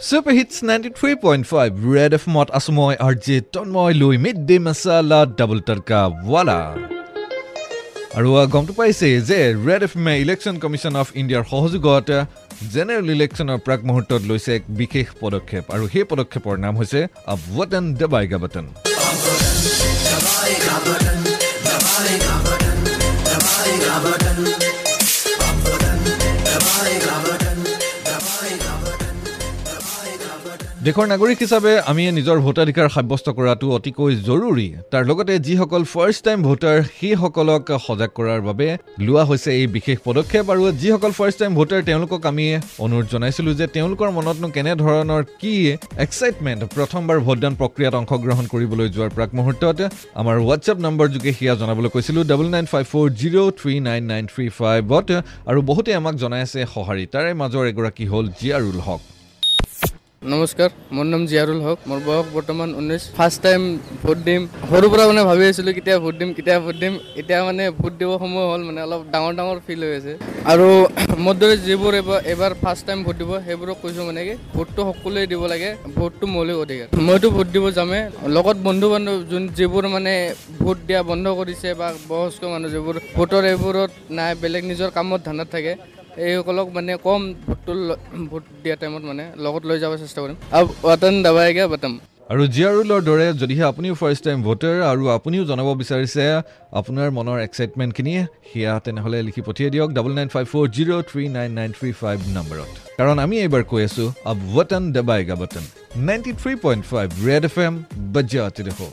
Three point five red F মত আছো মই আৰ জে তন্ময় লৈ mid day masala double tadka wala আৰু গমটো পাইছে যে ৰেড এফ এমে ইলেকশ্যন কমিশ্যন অফ ইণ্ডিয়াৰ সহযোগত জেনেৰেল ইলেকশ্যনৰ প্ৰাক মুহূৰ্তত লৈছে এক বিশেষ পদক্ষেপ আৰু সেই পদক্ষেপৰ নাম হৈছে আবতন দবাইগা বটন দেশৰ নাগৰিক হিচাপে আমি নিজৰ ভোটাধিকাৰ সাব্যস্ত কৰাটো অতিকৈ জৰুৰী। তাৰ লগতে যিসকল ফাৰ্ষ্ট টাইম ভোটাৰ সেইসকলক সজাগ কৰাৰ বাবে লোৱা হৈছে এই বিশেষ পদক্ষেপ আৰু যিসকল ফাৰ্ষ্ট টাইম ভোটাৰ তেওঁলোকক আমি অনুৰোধ জনাইছিলোঁ যে তেওঁলোকৰ মনতনো কেনেধৰণৰ কি এক্সাইটমেণ্ট প্ৰথমবাৰ ভোটদান প্ৰক্ৰিয়াত অংশগ্ৰহণ কৰিবলৈ যোৱাৰ প্ৰাক মুহূৰ্তত আমাৰ হোৱাটছএপ নম্বৰ যোগে সেয়া জনাবলৈ কৈছিলোঁ double nine five four zero' three nine nine three ফাইভত আৰু বহুতে আমাক জনাই আছে সঁহাৰি। তাৰে মাজৰ এগৰাকী হ'ল জিয়াৰুল হক। নমস্কাৰ মোৰ নাম জিয়াৰুল হক মোৰ বয়স বৰ্তমান ঊনৈছ ফাৰ্ষ্ট টাইম ভোট দিম। সৰুৰ পৰা মানে ভাবি আছিলোঁ কেতিয়া ভোট দিম কেতিয়া ভোট দিম। এতিয়া মানে ভোট দিব সময় হ'ল মানে অলপ ডাঙৰ ডাঙৰ ফিল হৈ আছে। আৰু মোৰ দৰে যিবোৰ এইবাৰ এইবাৰ ফাৰ্ষ্ট টাইম ভোট দিব সেইবোৰক কৈছোঁ মানে কি ভোটটো সকলোৱে দিব লাগে ভোটটো মৌলিক অধিকাৰ। মইতো ভোট দিব যামেই লগত বন্ধু বান্ধৱ যোন যিবোৰ মানে ভোট দিয়া বন্ধ কৰিছে বা বয়স্ক মানুহ যিবোৰ ভোটৰ এইবোৰত নাই বেলেগ নিজৰ কামত ধান্দাত থাকে এইসকলক মানে কম ভোটটো ভোট দিয়া টাইমত মানে লগত লৈ যাব চেষ্টা কৰিম। আৰু ৱাটান দাবাইগে বাটাম আৰু জিয়াৰুলৰ দৰে যদিহে আপুনিও ফাৰ্ষ্ট টাইম ভোটাৰ আৰু আপুনিও জনাব বিচাৰিছে আপোনাৰ মনৰ এক্সাইটমেণ্টখিনি সেয়া তেনেহ'লে লিখি পঠিয়াই দিয়ক double nine five four zero' three nine nine three five নম্বৰত। কাৰণ আমি এইবাৰ কৈ আছোঁ আব button দবাইগা button. Ninety three point five red F M বজ্জাতে দেখো।